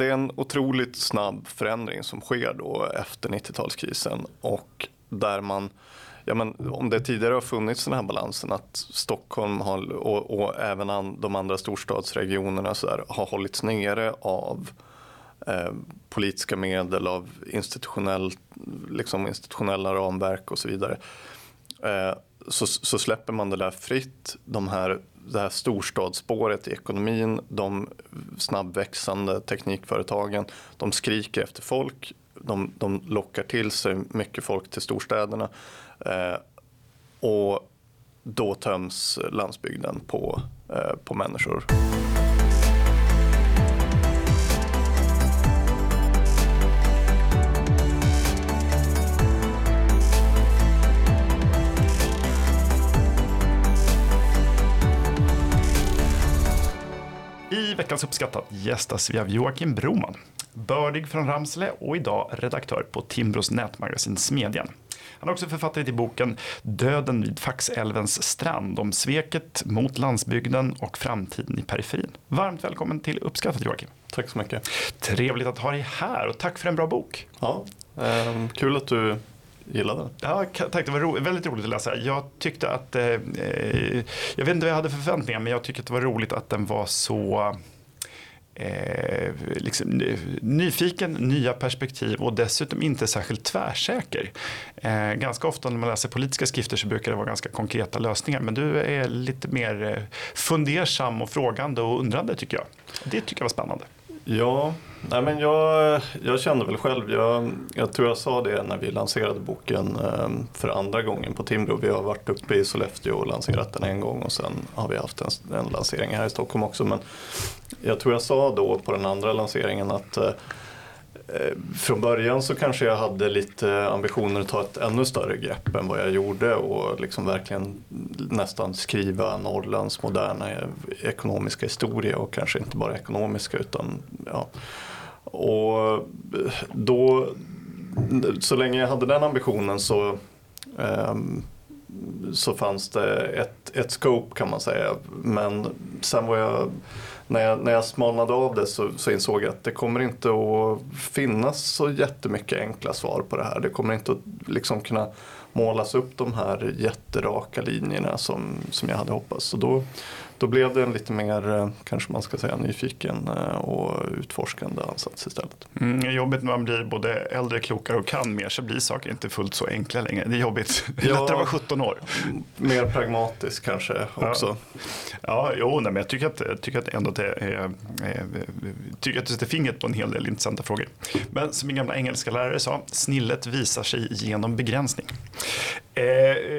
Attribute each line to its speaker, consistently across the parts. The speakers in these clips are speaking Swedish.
Speaker 1: det är en otroligt snabb förändring som sker då efter 90-talskrisen och där man Ja, men om det tidigare har funnits den här balansen att Stockholm har, och, och även an, de andra storstadsregionerna så där, har hållits nere av eh, politiska medel, av institutionell, liksom institutionella ramverk och så vidare. Eh, så, så, släpper man det där fritt. De här, det här storstadsspåret i ekonomin, de snabbväxande teknikföretagen, de skriker efter folk. De, de lockar till sig mycket folk till storstäderna. Eh, och då töms landsbygden på, eh, på människor.
Speaker 2: Veckans uppskattat gästas vi av Joakim Broman, bördig från Ramsele och idag redaktör på Timbros nätmagasin Smedjan. Han är också författare till boken Döden vid Faxälvens strand om sveket mot landsbygden och framtiden i periferin. Varmt välkommen till Uppskattat Joakim.
Speaker 1: Tack så mycket.
Speaker 2: Trevligt att ha dig här och tack för en bra bok.
Speaker 1: Ja, eh, kul att du gillade den.
Speaker 2: Ja, tack. Det var ro väldigt roligt att läsa. Jag tyckte att, eh, eh, jag vet inte vad jag hade för förväntningar, men jag tyckte att det var roligt att den var så eh, liksom, eh, nyfiken, nya perspektiv och dessutom inte särskilt tvärsäker. Eh, ganska ofta när man läser politiska skrifter så brukar det vara ganska konkreta lösningar men du är lite mer eh, fundersam och frågande och undrande tycker jag. Det tycker jag var spännande.
Speaker 1: Ja, nej men jag, jag kände väl själv, jag, jag tror jag sa det när vi lanserade boken ehm, för andra gången på Timbro. Vi har varit uppe i Sollefteå och lanserat den en gång och sen har vi haft en, en lansering här i Stockholm också. Men jag tror jag sa då på den andra lanseringen att Eh, Eh, från början så kanske jag hade lite ambitioner att ta ett ännu större grepp än vad jag gjorde och liksom verkligen nästan skriva Norrlands moderna ekonomiska historia och kanske inte bara ekonomiska utan ja. Och eh, då, så länge jag hade den ambitionen så um, så fanns det ett, ett scope kan man säga. Men sen var jag när jag, när jag smalnade av det så, så insåg jag att det kommer inte att finnas så jättemycket enkla svar på det här. Det kommer inte att liksom kunna målas upp de här jätteraka linjerna som, som jag hade hoppats. Så då, då blev det en lite mer, eh, kanske man ska säga, nyfiken eh, och utforskande ansats istället.
Speaker 2: Mm, jobbigt när man blir både äldre, klokare och kan mer så blir saker inte fullt så enkla längre. Det är jobbigt. Ja, lättare att vara 17 år.
Speaker 1: Mer pragmatisk kanske också.
Speaker 2: Ja, ja jo, nej, men jag tycker att, jag tycker att ändå det är, är, tycker att du sätter fingret på en hel del intressanta frågor. Men som min gamla engelska lärare sa, snillet visar sig genom begränsning. Eh,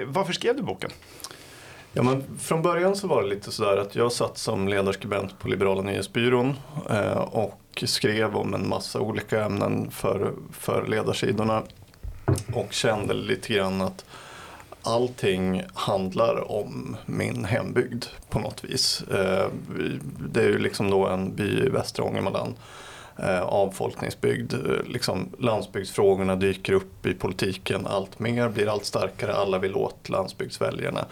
Speaker 2: varför skrev du boken?
Speaker 1: Ja, men från början så var det lite sådär att jag satt som ledarskribent på Liberala nyhetsbyrån eh, och skrev om en massa olika ämnen för, för ledarsidorna och kände lite grann att allting handlar om min hembygd på något vis. Eh, det är ju liksom då en by i västra Ångermanland eh, avfolkningsbygd. Eh, liksom, landsbygdsfrågorna dyker upp i politiken allt mer, blir allt starkare, alla vill åt landsbygdsväljarna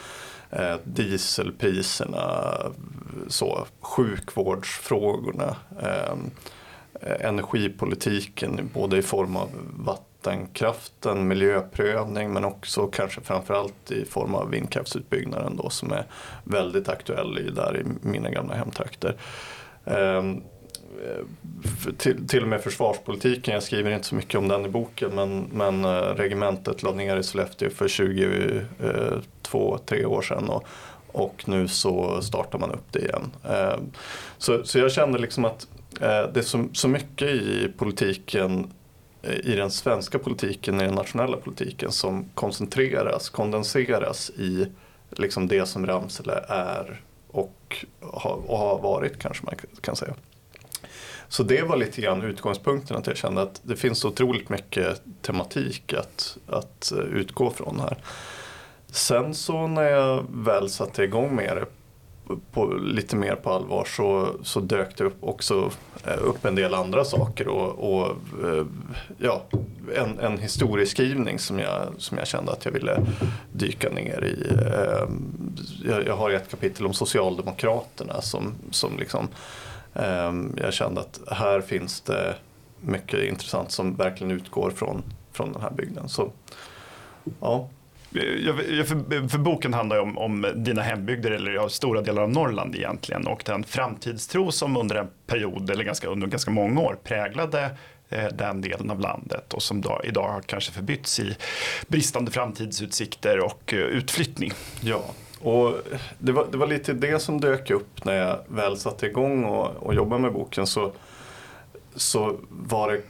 Speaker 1: eh, dieselpriserna, så, sjukvårdsfrågorna, eh, energipolitiken både i form av vattenkraften, miljöprövning men också kanske framförallt i form av vindkraftsutbyggnaden då som är väldigt aktuell där i mina gamla hemtrakter. Eh, Eh, till, till och med försvarspolitiken, jag skriver inte så mycket om den i boken men, men eh, regementet lade ner i Sollefteå för 22-3 eh, år sedan och, och nu så startar man upp det igen. Så, så jag kände liksom att det är så, så mycket i politiken i den svenska politiken, i den nationella politiken som koncentreras, kondenseras i liksom det som Ramsele är och har, och har varit kanske man kan säga. Så det var lite grann utgångspunkten att jag kände att det finns så otroligt mycket tematik att, att eh, utgå från här. Sen så när jag väl satte igång med det på, lite mer på allvar så, så dök det upp också eh, upp en del andra saker och, och eh, ja, en, en historieskrivning som jag, som jag kände att jag ville dyka ner i. Jag, jag har ett kapitel om Socialdemokraterna som, som liksom jag kände att här finns det mycket intressant som verkligen utgår från, från den här bygden. Så, ja.
Speaker 2: För, för, boken handlar ju om, om dina hembygder, eller ja, stora delar av Norrland egentligen, och den framtidstro som under en period, eller ganska, under ganska många år, präglade eh, den delen av landet och som då, idag har kanske förbytts i bristande framtidsutsikter och eh, utflyttning.
Speaker 1: Ja, och det var, det var lite det som dök upp när jag väl satte igång och, och jobbade med boken. Så, så var det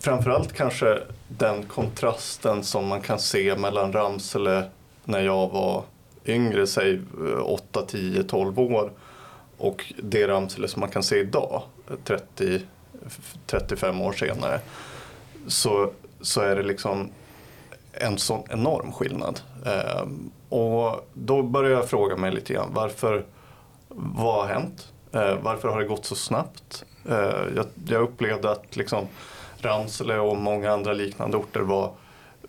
Speaker 1: framförallt kanske den kontrasten som man kan se mellan Ramsele när jag var yngre, säg 8, 10, 12 år och det Ramsele som man kan se idag, 30, 35 år senare. Så, så är det liksom en sån enorm skillnad. Ehm, och då började jag fråga mig lite grann varför, vad har hänt? Eh, varför har det gått så snabbt? Eh, jag, jag upplevde att liksom, Ramsele och många andra liknande orter var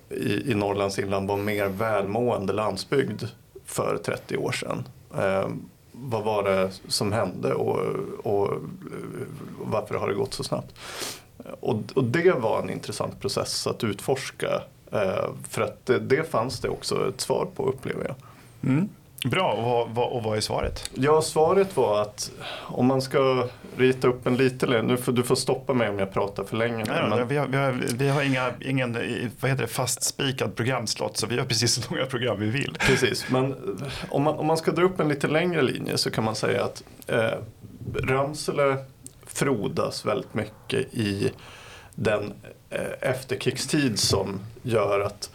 Speaker 1: i, i Norrlands inland var mer välmående landsbygd för 30 år sedan. Eh, vad var det som hände och, och, varför har det gått så snabbt? Och, och, det var en intressant process att utforska eh, för att det, det, fanns det också ett svar på upplever jag.
Speaker 2: Mm. Bra, och vad, vad, och vad är svaret?
Speaker 1: Ja, svaret var att om man ska rita upp en liten, nu får du får stoppa mig om jag pratar för länge.
Speaker 2: Nej, men... vi, har, vi, har, vi har inga, ingen vad heter det, fastspikad programslott så vi har precis så många program vi vill.
Speaker 1: Precis, men om man, om man ska dra upp en lite längre linje så kan man säga att eh, Ramsele frodas väldigt mycket i den eh, Eh, efterkrigstid som gör att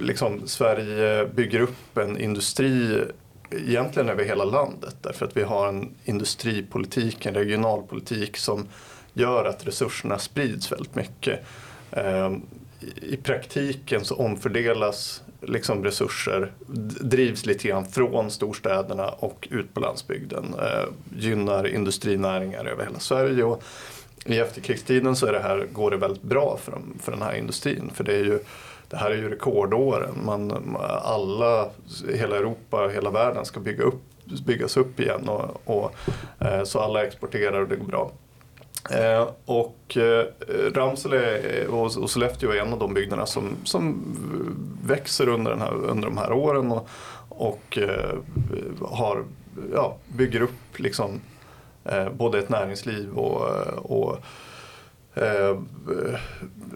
Speaker 1: liksom, Sverige bygger upp en industri egentligen över hela landet därför att vi har en industripolitik, en regionalpolitik som gör att resurserna sprids väldigt mycket. Ehm, I praktiken så omfördelas liksom resurser, drivs lite grann från storstäderna och ut på landsbygden. Eh, gynnar industrinäringar över hela Sverige. Och i efterkrigstiden så är det här, går det väldigt bra för, för den här industrin. För det är ju det här är ju rekordåren. Man, alla, hela Europa, hela världen ska bygga upp, byggas upp igen och, och eh, så alla exporterar och det går bra. Eh, och eh, Ramsele och, och Sollefteå är en av de byggnaderna som, som växer under, den här, under de här åren och, och eh, har, ja, bygger upp liksom, både ett näringsliv och, och eh,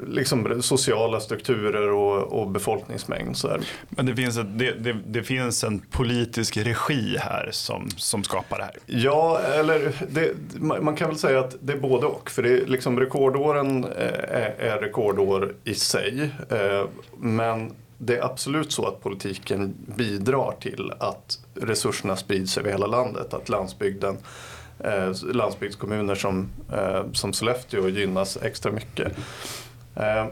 Speaker 1: liksom sociala strukturer och, och befolkningsmängd. Så.
Speaker 2: Men det finns, ett, det, det, det, finns en politisk regi här som, som skapar det här?
Speaker 1: Ja, eller det, man kan väl säga att det är både och. För det är liksom rekordåren eh, är, är rekordår i sig. Eh, men det är absolut så att politiken bidrar till att resurserna sprids över hela landet. Att landsbygden eh, landsbygdskommuner som, eh, som Sollefteå gynnas extra mycket. Eh,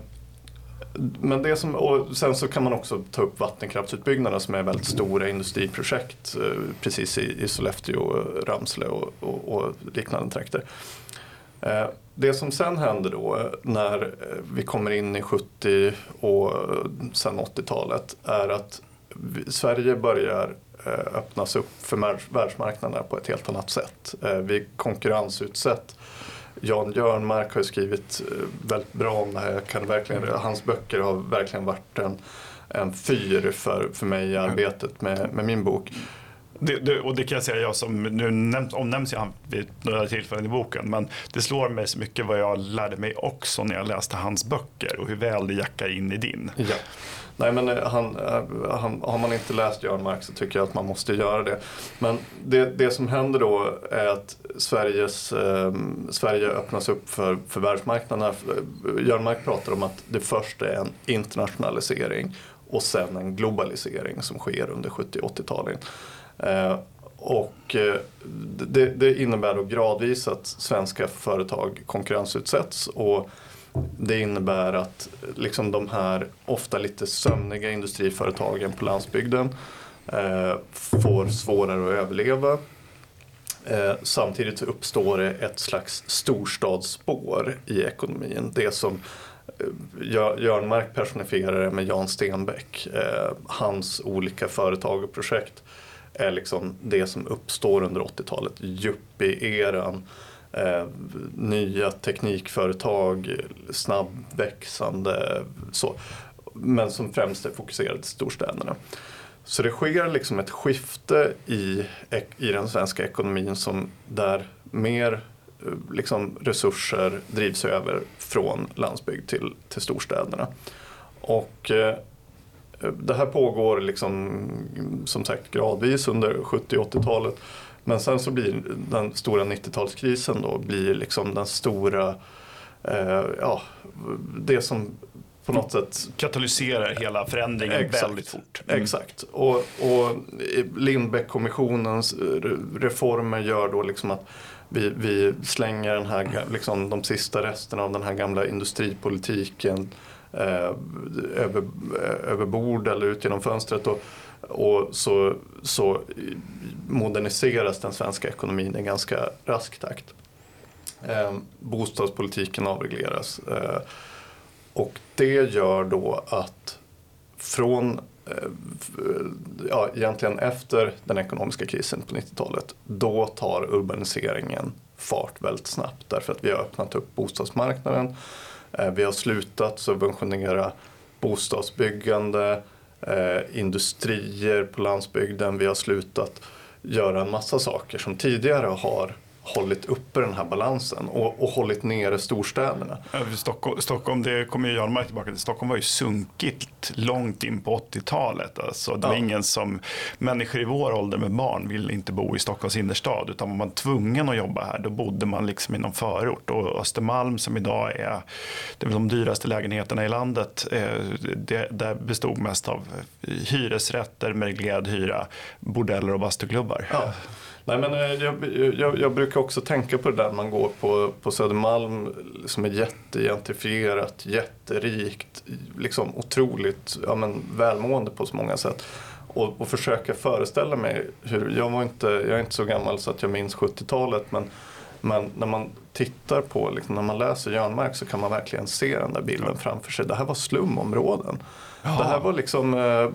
Speaker 1: men det som, och sen så kan man också ta upp vattenkraftsutbyggnaderna som är väldigt stora industriprojekt eh, precis i, i Sollefteå, Ramsle och, och, och liknande trakter. Eh, det som sen händer då när vi kommer in i 70 och eh, sen 80-talet är att Sverige börjar Eh, öppnas upp för världsmarknaderna på ett helt annat sätt. Eh, vi konkurrensutsätt. Jan Jörnmark har skrivit eh, väldigt bra om det här. kan verkligen, hans böcker har verkligen varit en, en fyr för, för mig i arbetet med, med min bok.
Speaker 2: Det, det, och det kan jag säga, jag som nu nämnt, omnämns jag vid några tillfällen i boken, men det slår mig så mycket vad jag lärde mig också när jag läste hans böcker och hur väl det jackar in i din.
Speaker 1: Ja. Nej men eh, han, eh, han, har man inte läst Göran Mark så tycker jag att man måste göra det. Men det, det som händer då är att Sveriges, eh, Sverige öppnas upp för, för världsmarknaderna. Göran Mark pratar om att det först är en internationalisering och sen en globalisering som sker under 70 80-talet. Eh, och eh, det, det, innebär då gradvis att svenska företag konkurrensutsätts och det innebär att liksom de här ofta lite sömniga industriföretagen på landsbygden eh, får svårare att överleva. Eh, samtidigt uppstår det ett slags storstadsspår i ekonomin. Det som eh, Jörn Mark personifierar det med Jan Stenbeck. Eh, hans olika företag och projekt är liksom det som uppstår under 80-talet. Yuppie-eran, eh, nya teknikföretag, snabbväxande så. Men som främst är fokuserade till storstäderna. Så det sker liksom ett skifte i, i den svenska ekonomin som där mer eh, liksom, resurser drivs över från landsbygd till, till storstäderna. Och eh, det här pågår liksom, som sagt gradvis under 70 80-talet. Men sen så blir den stora 90-talskrisen då blir liksom den stora, eh, ja, det som på något sätt
Speaker 2: katalyserar hela förändringen exakt, väldigt fort.
Speaker 1: Mm. Exakt. Och, och Lindbeckkommissionens reformer gör då liksom att vi, vi slänger den här, liksom, de sista resterna av den här gamla industripolitiken eh, över, över bord eller ut genom fönstret. Och, och så, så moderniseras den svenska ekonomin i ganska rask takt. Eh, bostadspolitiken avregleras. Eh, och det gör då att från eh, ja, egentligen efter den ekonomiska krisen på 90-talet, då tar urbaniseringen fart väldigt snabbt därför att vi har öppnat upp bostadsmarknaden. Eh, vi har slutat subventionera bostadsbyggande, eh, industrier på landsbygden. Vi har slutat göra en massa saker som tidigare har hållit uppe den här balansen och, och hållit nere storstäderna.
Speaker 2: Stockholm, Stockholm, det kommer ju Jan Mark tillbaka till, Stockholm var ju sunkigt långt in på 80-talet. Alltså, det var ja. ingen som, människor i vår ålder med barn ville inte bo i Stockholms innerstad utan var man tvungen att jobba här då bodde man liksom i någon förort. Och Östermalm som idag är, det är de dyraste lägenheterna i landet, eh, det, det bestod mest av hyresrätter med reglerad hyra, bordeller och bastuklubbar.
Speaker 1: Ja. Nej, men eh, jag, jag, jag, brukar också tänka på det där man går på, på Södermalm som är jättegentrifierat, jätterikt, liksom otroligt ja, men, välmående på så många sätt. Och, och försöka föreställa mig hur, jag, var inte, jag är inte så gammal så att jag minns 70-talet men, men när man tittar på, liksom, när man läser Jörnmark så kan man verkligen se den där bilden ja. framför sig. Det här var slumområden. Ja. Det här var liksom... Eh,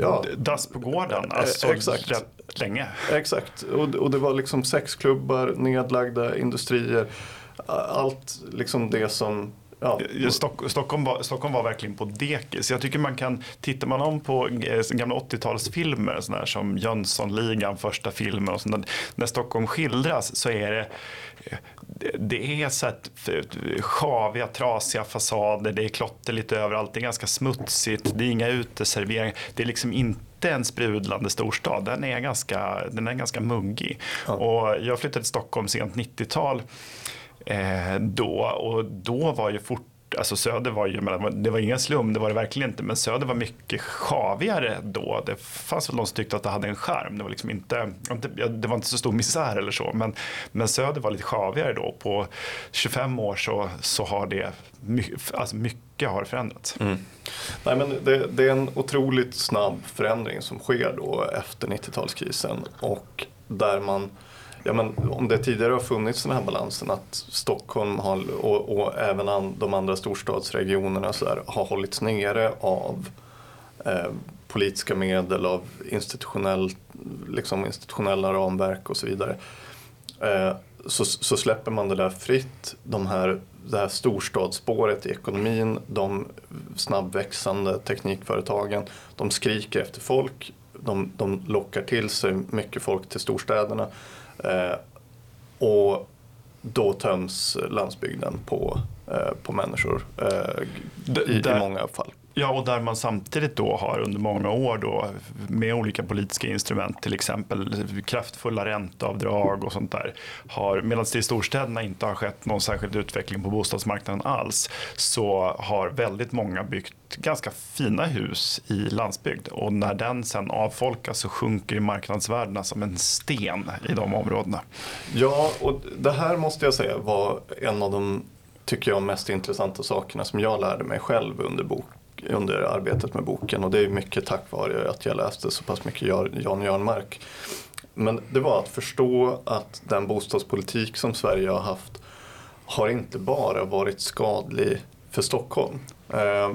Speaker 2: ja. Dass på gården, eh, alltså Exakt. Länge.
Speaker 1: Exakt, och, och det var liksom sexklubbar, nedlagda industrier. Allt liksom det som
Speaker 2: Ja. Stock, Stockholm, var, Stockholm var verkligen på dekis. Jag tycker man kan, tittar man om på eh, gamla 80-talsfilmer sådär som Jönssonligan, första filmen och sånt, när Stockholm skildras så är det det är så att sjaviga, trasiga fasader, det är klotter lite överallt, det är ganska smutsigt, det är inga uteserveringar. Det är liksom inte en sprudlande storstad, den är ganska, den är ganska muggig. Ja. Och jag flyttade till Stockholm sent 90-tal eh, då och då var ju fort alltså Söder var ju, det var ingen slum, det var det verkligen inte, men Söder var mycket sjavigare då. Det fanns väl de som tyckte att det hade en charm. Det var liksom inte, det var inte så stor misär eller så, men, men Söder var lite sjavigare då. På 25 år så, så har det, alltså mycket mycket har förändrats. Mm.
Speaker 1: Nej, men det, det, är en otroligt snabb förändring som sker då efter 90-talskrisen och där man Ja, men om det tidigare har funnits den här balansen att Stockholm har, och, och även an, de andra storstadsregionerna så där, har hållits nere av eh, politiska medel, av institutionell, liksom institutionella ramverk och så vidare. Eh, så, så, släpper man det där fritt, de här, det här storstadsspåret i ekonomin, de snabbväxande teknikföretagen, de skriker efter folk, de, de lockar till sig mycket folk till storstäderna. Eh, och då töms landsbygden på, eh, på människor eh, i, i många fall.
Speaker 2: Ja, och där man samtidigt då har under många år då med olika politiska instrument, till exempel kraftfulla ränteavdrag och sånt där, har, medan det i storstäderna inte har skett någon särskild utveckling på bostadsmarknaden alls, så har väldigt många byggt ganska fina hus i landsbygd och när den sen avfolkas så sjunker marknadsvärdena som en sten i de områdena.
Speaker 1: Ja, och det här måste jag säga var en av de tycker jag mest intressanta sakerna som jag lärde mig själv under bok under arbetet med boken och det är mycket tack vare att jag läste så pass mycket Jan Jörnmark. Men det var att förstå att den bostadspolitik som Sverige har haft har inte bara varit skadlig för Stockholm. Eh,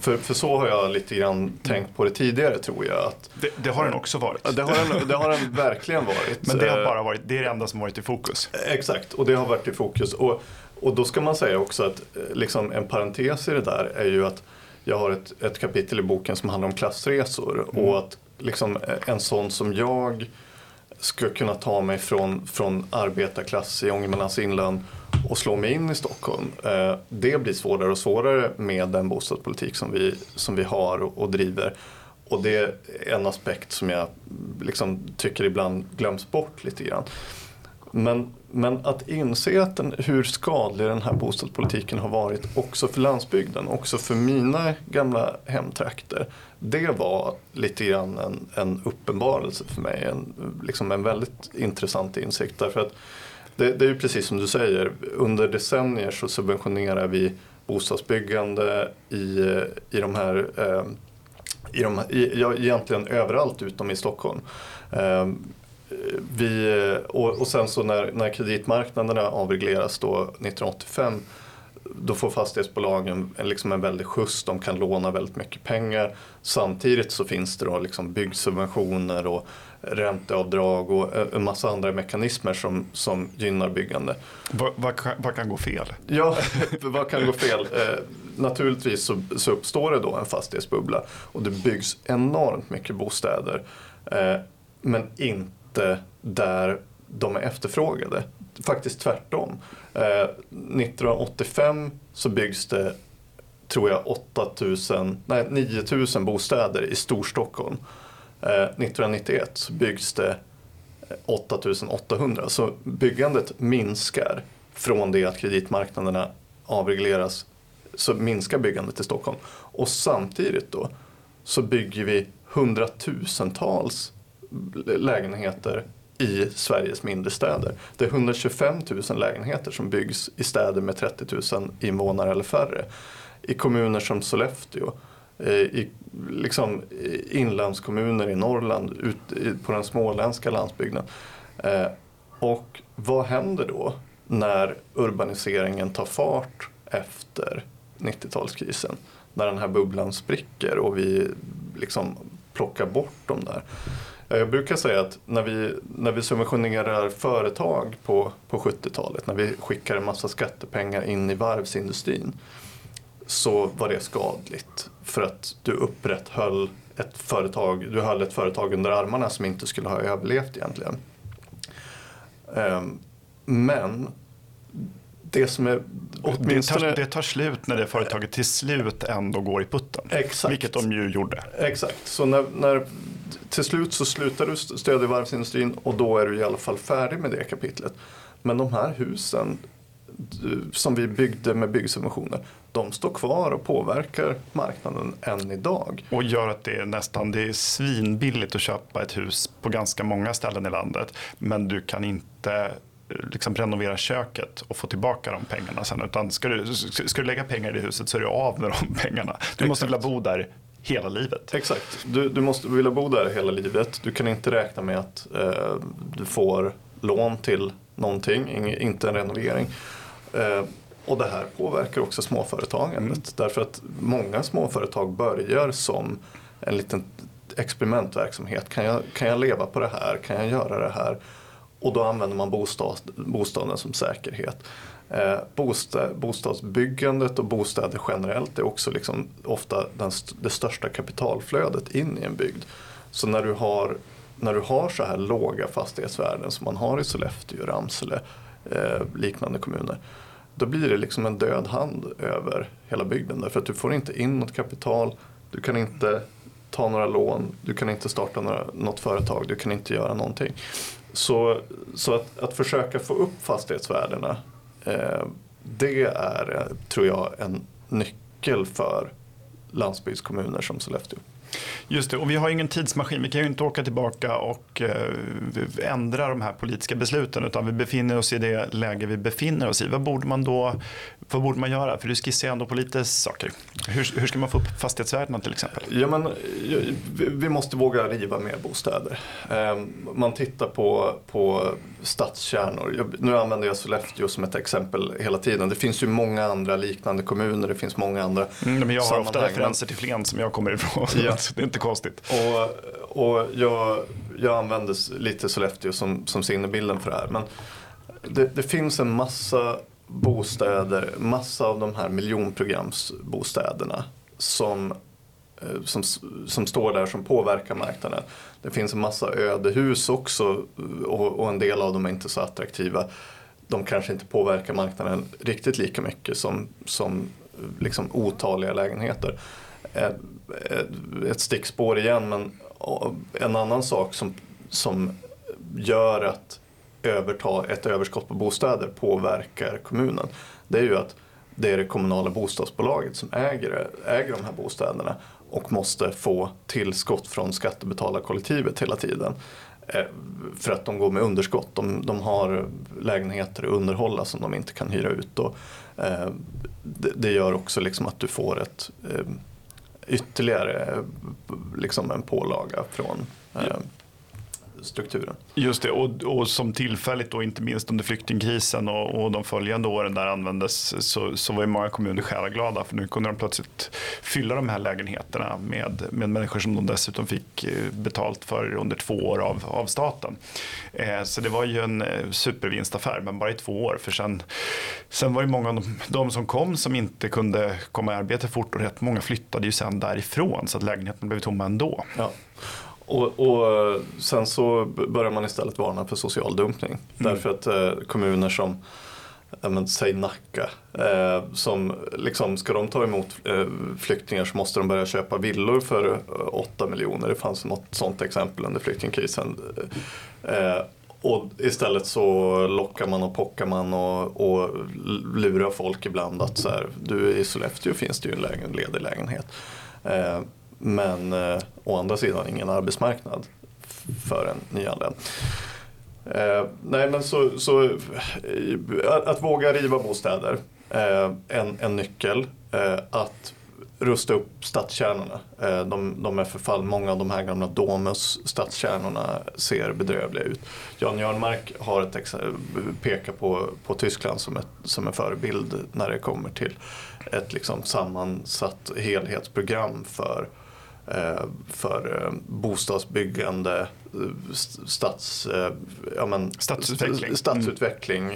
Speaker 1: för, för så har jag lite grann tänkt på det tidigare tror jag. Att,
Speaker 2: det, det har den också varit.
Speaker 1: Det har den, det har den verkligen varit.
Speaker 2: Men det har bara varit, det är det enda som varit i fokus.
Speaker 1: Exakt, och det har varit i fokus. Och, och då ska man säga också att liksom en parentes i det där är ju att jag har ett, ett kapitel i boken som handlar om klassresor mm. och att liksom en sån som jag ska kunna ta mig från, från arbetarklass i Ångermanlands inland och slå mig in i Stockholm. Eh, det blir svårare och svårare med den bostadspolitik som vi, som vi har och, och driver. Och det är en aspekt som jag liksom tycker ibland glöms bort lite grann. Men, men att inse att den, hur skadlig den här bostadspolitiken har varit också för landsbygden, också för mina gamla hemtrakter. Det var lite grann en, en uppenbarelse för mig, en, liksom en väldigt intressant insikt. Därför att det, det är ju precis som du säger, under decennier så subventionerar vi bostadsbyggande i, i de här eh, i de, i, ja, egentligen överallt utom i Stockholm. Eh, vi, och, och sen så när, när kreditmarknaderna avregleras då 1985 då får fastighetsbolagen liksom en väldig skjuts, de kan låna väldigt mycket pengar. Samtidigt så finns det då liksom byggsubventioner och ränteavdrag och en massa andra mekanismer som, som gynnar byggande.
Speaker 2: Vad, vad, vad kan gå fel?
Speaker 1: Ja, vad kan gå fel? Eh, naturligtvis så, så, uppstår det då en fastighetsbubbla och det byggs enormt mycket bostäder. Eh, men inte där de är efterfrågade. Faktiskt tvärtom. Eh, 1985 så byggs det, tror jag, 8000, nej 9000 bostäder i Storstockholm. Eh, 1991 så byggs det eh, 8800. Så byggandet minskar från det att kreditmarknaderna avregleras så minskar byggandet i Stockholm. Och samtidigt då så bygger vi hundratusentals lägenheter i Sveriges mindre städer. Det är 125 000 lägenheter som byggs i städer med 30 000 invånare eller färre. I kommuner som Sollefteå, eh, i liksom, inlandskommuner i Norrland, ut på den småländska landsbygden. Eh, och vad händer då när urbaniseringen tar fart efter 90-talskrisen? När den här bubblan spricker och vi liksom plockar bort dem där. Jag brukar säga att när vi, när vi subventionerar företag på, på 70-talet, när vi skickar en massa skattepengar in i varvsindustrin, så var det skadligt för att du upprätthöll ett företag, du höll ett företag under armarna som inte skulle ha överlevt egentligen. Ehm, men det som är
Speaker 2: åtminstone... Det tar, det tar slut när det företaget till slut ändå går i putten.
Speaker 1: Exakt.
Speaker 2: Vilket de ju gjorde.
Speaker 1: Exakt, så när, när till slut så slutar du stödja varvsindustrin och då är du i alla fall färdig med det kapitlet. Men de här husen som vi byggde med byggsubventioner, de står kvar och påverkar marknaden än idag.
Speaker 2: Och gör att det är nästan det är svinbilligt att köpa ett hus på ganska många ställen i landet. Men du kan inte liksom renovera köket och få tillbaka de pengarna sen. Utan ska du, ska du lägga pengar i det huset så är du av med de pengarna. Du måste vilja bo där hela livet.
Speaker 1: Exakt, du, du måste vilja bo där hela livet. Du kan inte räkna med att eh, du får lån till någonting, inte en renovering. Eh, och det här påverkar också småföretagandet. Mm. Därför att många småföretag börjar som en liten experimentverksamhet. Kan jag, kan jag leva på det här? Kan jag göra det här? Och då använder man bostad, bostaden som säkerhet. Eh, Bostad, bostadsbyggandet och bostäder generellt är också liksom ofta den, det största kapitalflödet in i en bygd. Så när du har, när du har så här låga fastighetsvärden som man har i Sollefteå, Ramsele, eh, liknande kommuner då blir det liksom en död hand över hela bygden. Därför att du får inte in något kapital, du kan inte ta några lån, du kan inte starta några, något företag, du kan inte göra någonting. Så, så att, att försöka få upp fastighetsvärdena, Eh, det är, eh, tror jag, en nyckel för landsbygdskommuner som Sollefteå.
Speaker 2: Just det, och vi har ingen tidsmaskin. Vi kan ju inte åka tillbaka och eh, ändra de här politiska besluten utan vi befinner oss i det läge vi befinner oss i. Vad borde man då, vad borde man göra? För du skissar ju ändå på lite saker. Hur, hur ska man få upp fastighetsvärdena till exempel?
Speaker 1: Ja, men, vi måste våga riva mer bostäder. Ehm, man tittar på, på stadskärnor. Nu använder jag Sollefteå som ett exempel hela tiden. Det finns ju många andra liknande kommuner. Det finns många andra
Speaker 2: mm, men Jag har ofta referenser till Flen som jag kommer ifrån. Ja. det är inte konstigt.
Speaker 1: Och, och jag, jag använder lite Sollefteå som, som sinnebilden för det här. Men det, det finns en massa bostäder, massa av de här miljonprogramsbostäderna som, eh, som, som står där som påverkar marknaden. Det finns en massa ödehus också eh, och, och en del av dem är inte så attraktiva. De kanske inte påverkar marknaden riktigt lika mycket som, som eh, liksom otaliga lägenheter. Eh, ett stickspår igen men en annan sak som, som gör att överta ett överskott på bostäder påverkar kommunen. Det är ju att det är det kommunala bostadsbolaget som äger, äger de här bostäderna och måste få tillskott från skattebetalarkollektivet hela tiden. Eh, för att de går med underskott. De, de har lägenheter att underhålla som de inte kan hyra ut. Och, eh, det, det, gör också liksom att du får ett eh, ytterligare liksom en pålaga från eh, strukturen.
Speaker 2: Just det, och, och som tillfälligt då, inte minst under flyktingkrisen och, och de följande åren där användes så, så var ju många kommuner själaglada för nu kunde de plötsligt fylla de här lägenheterna med, med människor som de dessutom fick eh, betalt för under två år av, av staten. Eh, så det var ju en eh, supervinstaffär, men bara i två år. För sen, sen var det många av de, de som kom som inte kunde komma i arbete fort och rätt många flyttade ju sen därifrån så att lägenheten blev tomma ändå.
Speaker 1: Ja. Och, och, sen så börjar man istället varna för social dumpning. Mm. Därför att eh, kommuner som men, säg Nacka, eh, som liksom, ska de ta emot eh, flyktingar så måste de börja köpa villor för 8 miljoner. Det fanns något sånt exempel under flyktingkrisen. Eh, och istället så lockar man och pockar man och, och lurar folk ibland att så här, du i Sollefteå finns det ju en lägen, ledig lägenhet. Men eh, å andra sidan ingen arbetsmarknad för en nyanländ. Eh, nej men så, så att, att, våga riva bostäder, eh, en, en nyckel. Eh, att rusta upp stadskärnorna. Eh, de, de är förfall. Många av de här gamla Domus stadskärnorna ser bedrövliga ut. Jan Jörnmark har ett pekar på, på Tyskland som, ett, som en förebild när det kommer till ett liksom sammansatt helhetsprogram för Eh, för eh, bostadsbyggande, stads, ja men,
Speaker 2: stadsutveckling,
Speaker 1: stadsutveckling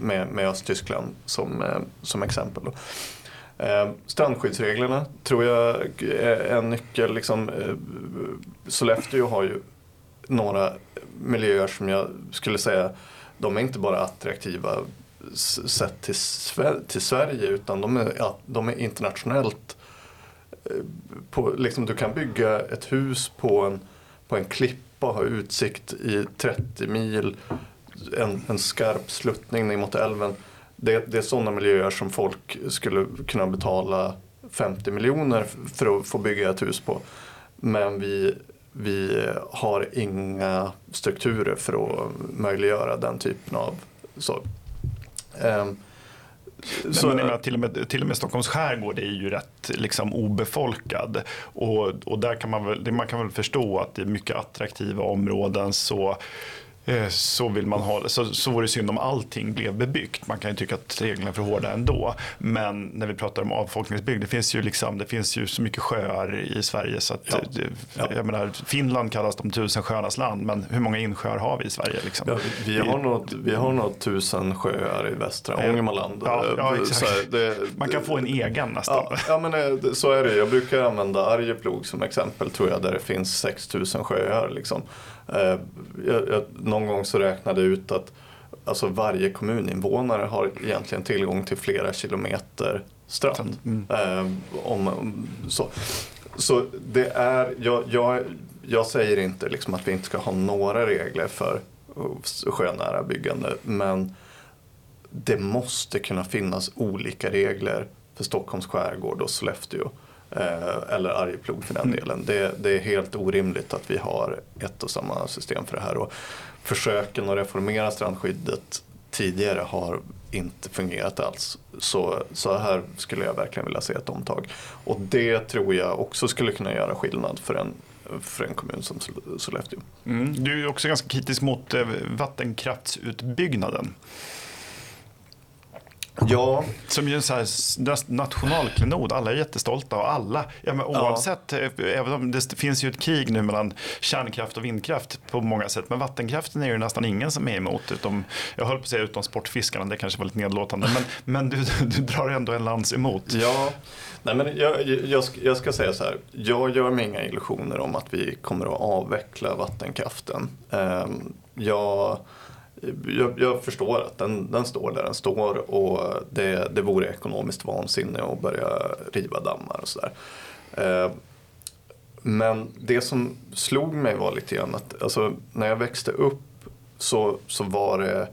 Speaker 1: med, med Östtyskland som, som exempel. Eh, strandskyddsreglerna tror jag är en nyckel. Liksom, eh, Sollefteå har ju några miljöer som jag skulle säga, de är inte bara attraktiva sett till, till Sverige utan de är, de är internationellt eh, på, liksom, du kan bygga ett hus på en, på en klippa och ha utsikt i 30 mil, en, en skarp sluttning ner mot älven. Det, det är sådana miljöer som folk skulle kunna betala 50 miljoner för att få bygga ett hus på. Men vi, vi har inga strukturer för att möjliggöra den typen av så. Um,
Speaker 2: så, men, men, till, och med, till och med Stockholms skärgård är ju rätt liksom, obefolkad. Och, och där kan man, väl, man kan väl förstå att i mycket attraktiva områden så så, vill man ha, så, så vore det synd om allting blev bebyggt. Man kan ju tycka att reglerna är för hårda ändå. Men när vi pratar om avfolkningsbygd, det finns ju, liksom, det finns ju så mycket sjöar i Sverige så att ja. Ja. Jag menar, Finland kallas de tusen sjöarnas land, men hur många insjöar har vi i Sverige? Liksom?
Speaker 1: Ja, vi, har något, vi har nog tusen sjöar i västra Ångermanland.
Speaker 2: Ja, det, Man kan få en egen nästan.
Speaker 1: Ja, men eh, så är det. Jag brukar använda Arjeplog som exempel, tror jag, där det finns 6000 sjöar. Liksom. Eh, jag, jag, någon gång så räknade jag ut att alltså varje kommuninvånare har egentligen tillgång till flera kilometer strand. Mm. Eh, om, så. så det är, jag, jag, jag säger inte liksom att vi inte ska ha några regler för sjönära byggande men det måste kunna finnas olika regler för Stockholms skärgård och Sollefteå. Eh, eller Arjeplog för den mm. delen. Det, det, är helt orimligt att vi har ett och samma system för det här. Och försöken att reformera strandskyddet tidigare har inte fungerat alls. Så, så här skulle jag verkligen vilja se ett omtag. Och det tror jag också skulle kunna göra skillnad för en, för en kommun som Sollefteå.
Speaker 2: Mm. Du är också ganska kritisk mot eh, vattenkraftsutbyggnaden.
Speaker 1: Ja.
Speaker 2: Som ju är en så här nationalklenod, alla är jättestolta och alla, ja, men oavsett, ja. Eh, även om det finns ju ett krig nu mellan kärnkraft och vindkraft på många sätt, men vattenkraften är ju nästan ingen som är emot, utom, jag höll på att säga utom sportfiskarna, det kanske var lite nedlåtande, men, men du, du drar ändå en lans emot.
Speaker 1: Ja, Nej, men jag, jag, jag ska säga så här, jag gör mig inga illusioner om att vi kommer att avveckla vattenkraften. Ehm, jag jag, jag, förstår att den, den, står där den står och det, det vore ekonomiskt vansinne att börja riva dammar och sådär. Eh, men det som slog mig var lite grann att alltså, när jag växte upp så, så var det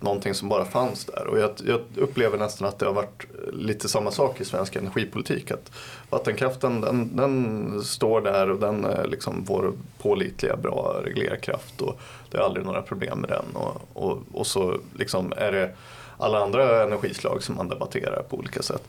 Speaker 1: någonting som bara fanns där. Och jag, jag, upplever nästan att det har varit lite samma sak i svensk energipolitik. Att vattenkraften den, den står där och den är liksom vår pålitliga bra reglerkraft. Och det är aldrig några problem med den. Och, och, och så liksom är det alla andra energislag som man debatterar på olika sätt.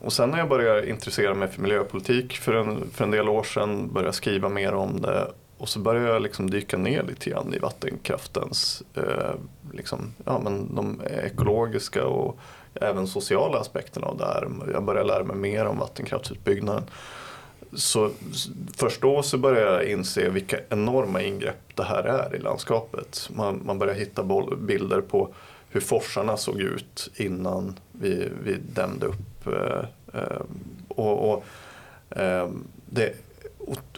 Speaker 1: Och sen när jag började intressera mig för miljöpolitik för en, för en del år sedan, började skriva mer om det och så började jag liksom dyka ner lite grann i vattenkraftens, eh, liksom, ja, men de ekologiska och även sociala aspekterna av det här. Jag började lära mig mer om vattenkraftsutbyggnaden. Så först då så började jag inse vilka enorma ingrepp det här är i landskapet. Man, man började hitta bilder på hur forsarna såg ut innan vi, vi dämde upp. Eh, eh och, och eh, det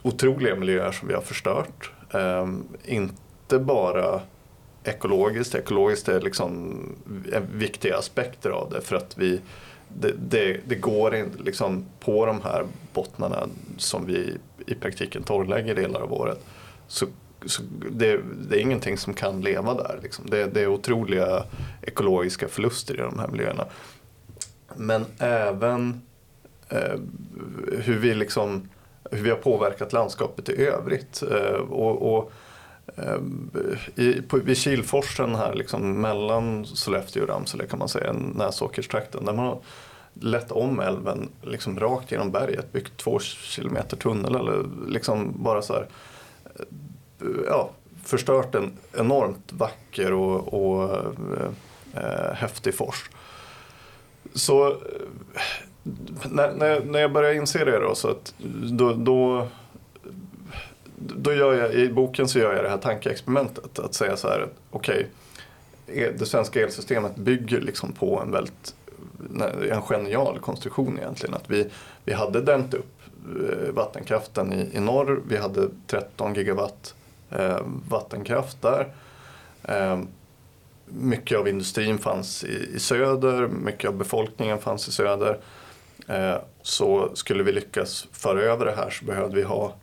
Speaker 1: otroliga miljöer som vi har förstört. Eh, inte bara ekologiskt, ekologiskt är liksom viktiga aspekter av det för att vi det, det, det går in, liksom på de här bottnarna som vi i praktiken torrlägger delar av året. Så, så det, det, är ingenting som kan leva där. Liksom. Det, det är otroliga ekologiska förluster i de här miljöerna. Men även eh, hur vi liksom hur vi har påverkat landskapet i övrigt. Eh, och, och Eh, i, på, vid Kilforsen här liksom, mellan Sollefteå och Ramsele kan man säga, Näsåkerstrakten, där man har lett om älven liksom rakt genom berget, byggt två kilometer tunnel eller liksom bara så här, eh, ja, förstört en enormt vacker och, och eh, eh häftig fors. Så när, när, när jag började inse det då, så att då, då, då gör jag, i boken så gör jag det här tankeexperimentet. Att säga så här, okej, okay, det svenska elsystemet bygger liksom på en väldigt en genial konstruktion egentligen. Att vi, vi hade dämt upp eh, vattenkraften i, i norr, vi hade 13 gigawatt eh, vattenkraft där. Eh, mycket av industrin fanns i, i söder, mycket av befolkningen fanns i söder. Eh, så skulle vi lyckas föra över det här så behövde vi ha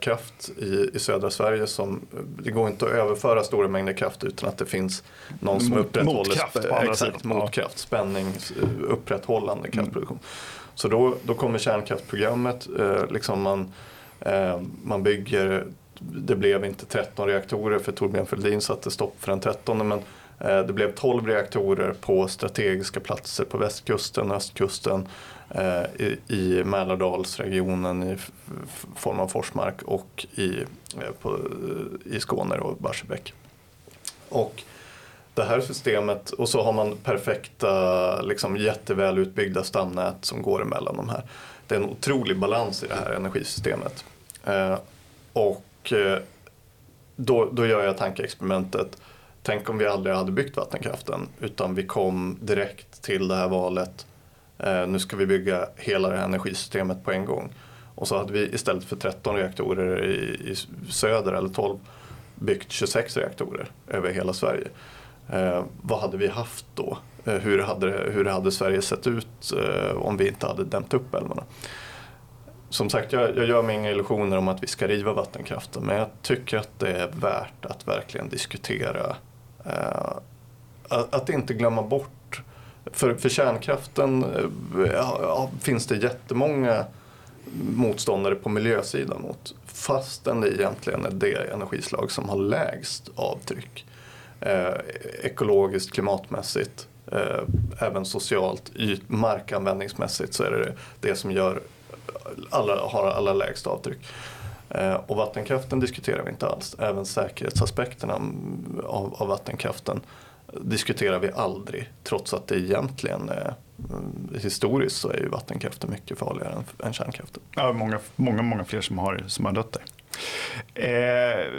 Speaker 1: kraft i, i södra Sverige. Som, det går inte att överföra stora mängder kraft utan att det finns någon som
Speaker 2: Mot,
Speaker 1: upprätthåller
Speaker 2: motkraft, på andra
Speaker 1: exakt,
Speaker 2: sidan.
Speaker 1: motkraft, spänning, upprätthållande kraftproduktion. Mm. Så då, då kommer kärnkraftprogrammet. Eh, liksom man, eh, man bygger, det blev inte 13 reaktorer för Torbjörn Fälldin satte stopp för den 13 men eh, det blev 12 reaktorer på strategiska platser på västkusten, östkusten Eh, Eh, i, i Mälardalsregionen i form av Forsmark och i, eh, på, eh, i Skåne och Barsebäck. Och det här systemet och så har man perfekta, liksom jätteväl utbyggda stamnät som går emellan de här. Det är en otrolig balans i det här energisystemet. Eh, och eh, då, då gör jag tankeexperimentet, tänk om vi aldrig hade byggt vattenkraften utan vi kom direkt till det här valet Eh, nu ska vi bygga hela det här energisystemet på en gång. Och så hade vi istället för 13 reaktorer i, i söder eller 12 byggt 26 reaktorer över hela Sverige. Eh, vad hade vi haft då? Eh, hur, hade, hur hade Sverige sett ut eh, om vi inte hade dämt upp älvarna? Som sagt, jag, jag gör mig inga illusioner om att vi ska riva vattenkraften men jag tycker att det är värt att verkligen diskutera eh, att, att inte glömma bort för, för kärnkraften eh, ja, finns det jättemånga motståndare på miljösidan mot. Fastän det egentligen är det energislag som har lägst avtryck. Eh, ekologiskt, klimatmässigt. eh, även socialt, yt, markanvändningsmässigt så är det det som gör alla, har alla lägst avtryck. Eh, och vattenkraften diskuterar vi inte alls. Även säkerhetsaspekterna av, av vattenkraften diskuterar vi aldrig. Trots att det egentligen är historiskt så är ju vattenkraften mycket farligare än, än kärnkraften.
Speaker 2: Ja, många, många, många fler som har, som har dött där. Eh,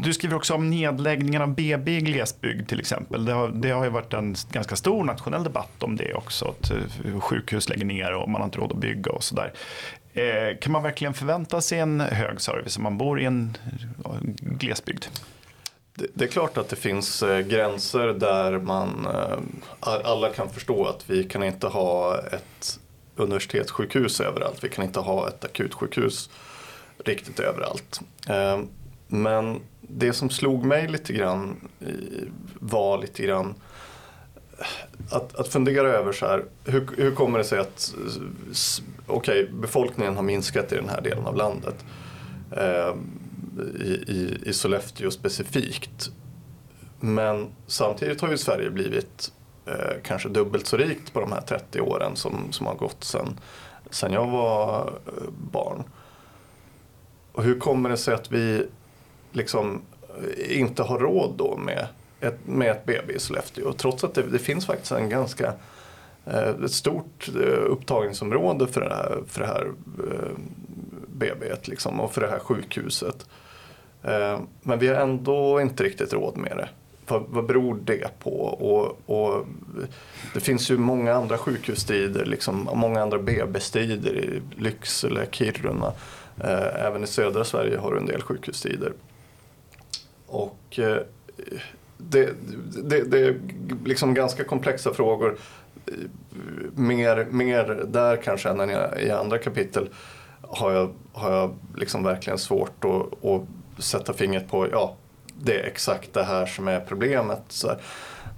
Speaker 2: du skriver också om nedläggningen av BB i glesbygd till exempel. Det har, det har ju varit en ganska stor nationell debatt om det också. Att eh, sjukhus lägger ner och man har inte råd att bygga och sådär. Eh, kan man verkligen förvänta sig en hög service om man bor i en eh, glesbygd?
Speaker 1: Det är klart att det finns eh, gränser där man eh, alla kan förstå att vi kan inte ha ett universitetssjukhus överallt. Vi kan inte ha ett akutsjukhus riktigt överallt. Eh, men det som slog mig lite grann var lite grann att, att fundera över så här, hur, hur kommer det sig att okay, befolkningen har minskat i den här delen av landet. I, i, I Sollefteå specifikt. Men samtidigt har ju Sverige blivit eh, kanske dubbelt så rikt på de här 30 åren som, som har gått sedan sen jag var eh, barn. Och hur kommer det sig att vi liksom eh, inte har råd då med ett, med ett BB i Sollefteå? Trots att det, det finns faktiskt en ganska eh, ett stort upptagningsområde för det här, för det här BB liksom, och för det här sjukhuset. Eh, men vi har ändå inte riktigt råd med det. Vad, vad beror det på? Och, och, det finns ju många andra sjukhusstrider, liksom, många andra BB-strider i Lycksele, Kiruna eh, även i södra Sverige har du en del sjukhustider. Och eh, det, det, det är liksom ganska komplexa frågor. Mer, mer där kanske än i andra kapitel har jag, har jag liksom verkligen svårt att, att sätta fingret på, ja, det är exakt det här som är problemet.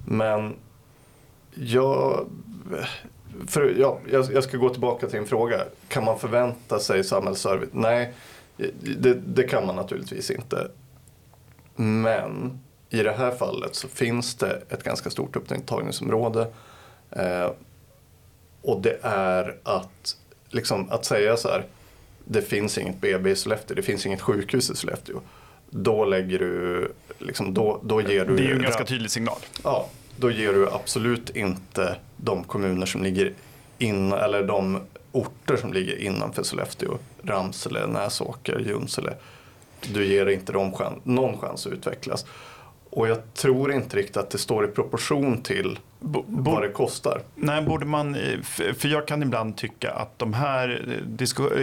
Speaker 1: Men jag, för, ja, jag, jag, ska gå tillbaka till en fråga. Kan man förvänta sig samhällsservice? Nej, det, det, kan man naturligtvis inte. Men i det här fallet så finns det ett ganska stort upptagningsområde. Eh, och det är att, liksom, att säga så här, det finns inget BB i Sollefteå, det finns inget sjukhus i Sollefteå. Då lägger du, liksom, då, då ger du...
Speaker 2: Det är ju en ganska tydlig signal.
Speaker 1: Ja, då ger du absolut inte de kommuner som ligger in, eller de orter som ligger innanför Sollefteå, Ramsele, Näsåker, Junsele. Du ger inte dem chans, någon chans att utvecklas. Och jag tror inte riktigt att det står i proportion till Bo, vad det kostar.
Speaker 2: Nej, borde man, för jag kan ibland tycka att de här,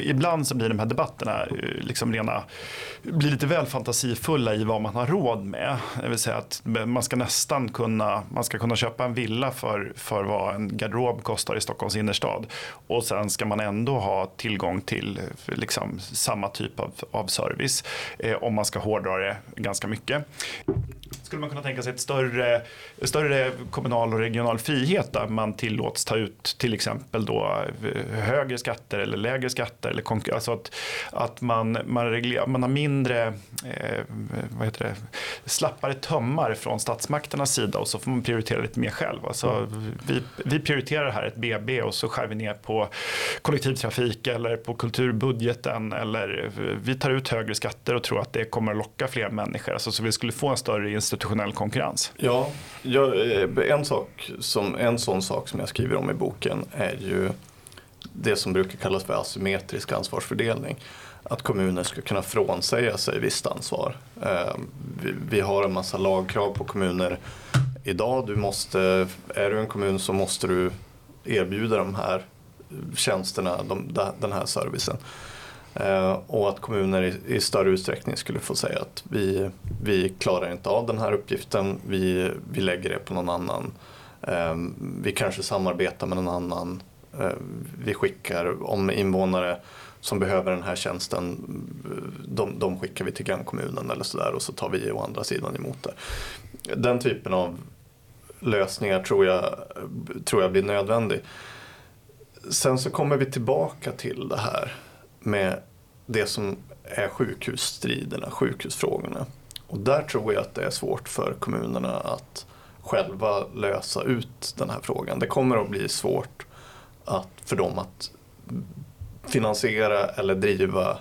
Speaker 2: ibland så blir de här debatterna eh, liksom rena, blir lite väl fantasifulla i vad man har råd med. Det vill säga att man ska nästan kunna, man ska kunna köpa en villa för, för vad en garderob kostar i Stockholms innerstad. Och sen ska man ändå ha tillgång till liksom, samma typ av, av service eh, om man ska hårdra det ganska mycket. Skulle man kunna tänka sig ett större, större kommunal och regional frihet där man tillåts ta ut till exempel då eh, högre skatter eller lägre skatter. Eller alltså att, att man, man, reglerar, man har mindre eh, vad heter det, slappare tömmar från statsmakternas sida och så får man prioritera lite mer själv. Alltså, vi, vi prioriterar här ett BB och så skär vi ner på kollektivtrafik eller på kulturbudgeten eller vi tar ut högre skatter och tror att det kommer att locka fler människor. Alltså, så vi skulle få en större institutionell konkurrens.
Speaker 1: Ja, jag, eh, en sak som, en sån sak som jag skriver om i boken är ju det som brukar kallas för asymmetrisk ansvarsfördelning. Att kommuner ska kunna frånsäga sig visst ansvar. Eh, vi har en massa lagkrav på kommuner idag. Du måste, är du en kommun så måste du erbjuda de här tjänsterna, de, den här servicen. Eh, och att kommuner i, i, större utsträckning skulle få säga att vi, vi klarar inte av den här uppgiften, vi, vi lägger det på någon annan eh, vi kanske samarbetar med någon annan. Eh, vi skickar, om invånare som behöver den här tjänsten, de, de skickar vi till grannkommunen eller sådär och så tar vi å andra sidan emot det. Den typen av lösningar tror jag, tror jag blir nödvändig. Sen så kommer vi tillbaka till det här med det som är sjukhusstriderna, sjukhusfrågorna. Och där tror jag att det är svårt för kommunerna att själva lösa ut den här frågan. Det kommer att bli svårt att, för dem att finansiera eller driva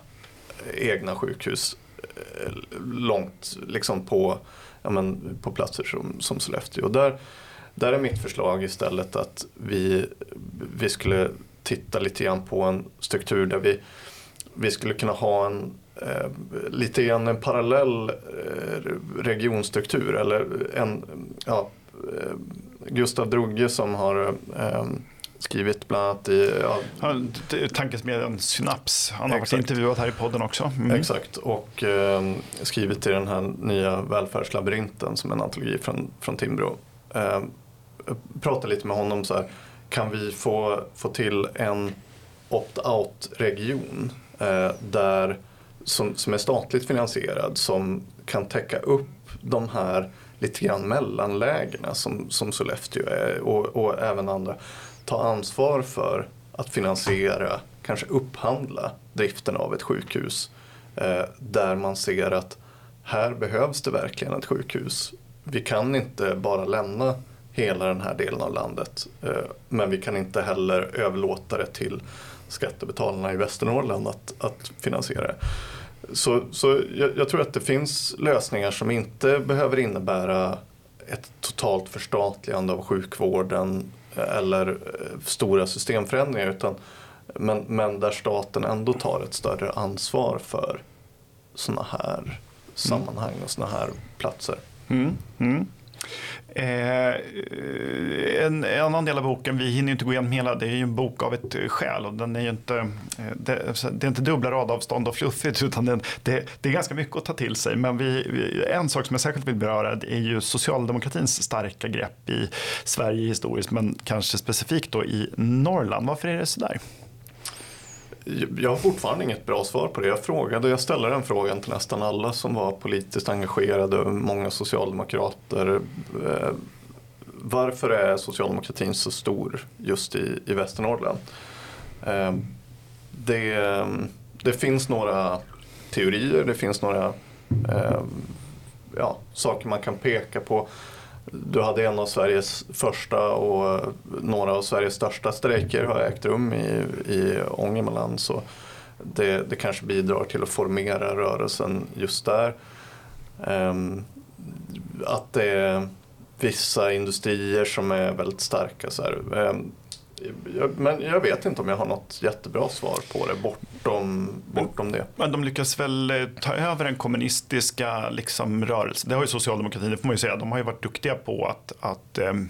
Speaker 1: egna sjukhus eh, långt liksom på, ja men, på platser som, som Sollefteå. Och där, där är mitt förslag istället att vi, vi skulle titta lite grann på en struktur där vi, vi skulle kunna ha en eh, lite grann en parallell eh, regionstruktur eller en, ja, eh, Gustav Drugge som har eh, skrivit bland annat i... Ja,
Speaker 2: Tankesmedjan Synaps, han har varit intervjuat här i podden också.
Speaker 1: Mm. Exakt, och eh, skrivit i den här nya välfärdslabyrinten som är en antologi från, från Timbro. Eh, pratade lite med honom så här, kan vi få, få till en opt-out-region eh, där, som, som är statligt finansierad som kan täcka upp de här lite grann mellanlägena som, som Sollefteå är och, och även andra ta ansvar för att finansiera, kanske upphandla driften av ett sjukhus eh, där man ser att här behövs det verkligen ett sjukhus. Vi kan inte bara lämna hela den här delen av landet eh, men vi kan inte heller överlåta det till skattebetalarna i Västernorrland att, att finansiera det. Så, så jag, jag, tror att det finns lösningar som inte behöver innebära ett totalt förstatligande av sjukvården eller eh, stora systemförändringar utan men, men där staten ändå tar ett större ansvar för sådana här sammanhang och sådana här platser.
Speaker 2: Mm, mm. Eh, en, en, annan del av boken, vi hinner inte gå igenom hela, det är ju en bok av ett skäl och den är ju inte, eh, det, alltså, det är inte dubbla radavstånd och fluffigt utan det, det, det, är ganska mycket att ta till sig. Men vi, en sak som jag särskilt vill beröra är ju socialdemokratins starka grepp i Sverige historiskt men kanske specifikt då i Norrland. Varför är det sådär?
Speaker 1: Jag har fortfarande inget bra svar på det. Jag frågade, jag ställde den frågan till nästan alla som var politiskt engagerade, många socialdemokrater. Eh, varför är socialdemokratin så stor just i, i Västernorrland? Eh, det, det finns några teorier, det finns några eh, ja, saker man kan peka på. Du hade en av Sveriges första och eh, några av Sveriges största strejker har ägt rum i, i Ångermanland. Så det, det kanske bidrar till att formera rörelsen just där. Ehm, att det är vissa industrier som är väldigt starka. Så ehm, um, men jag vet inte om jag har något jättebra svar på det bortom, bortom det.
Speaker 2: Men de lyckas väl eh, ta över den kommunistiska liksom, rörelsen. Det har ju socialdemokratin, det får man ju säga, de har ju varit duktiga på att, att ähm,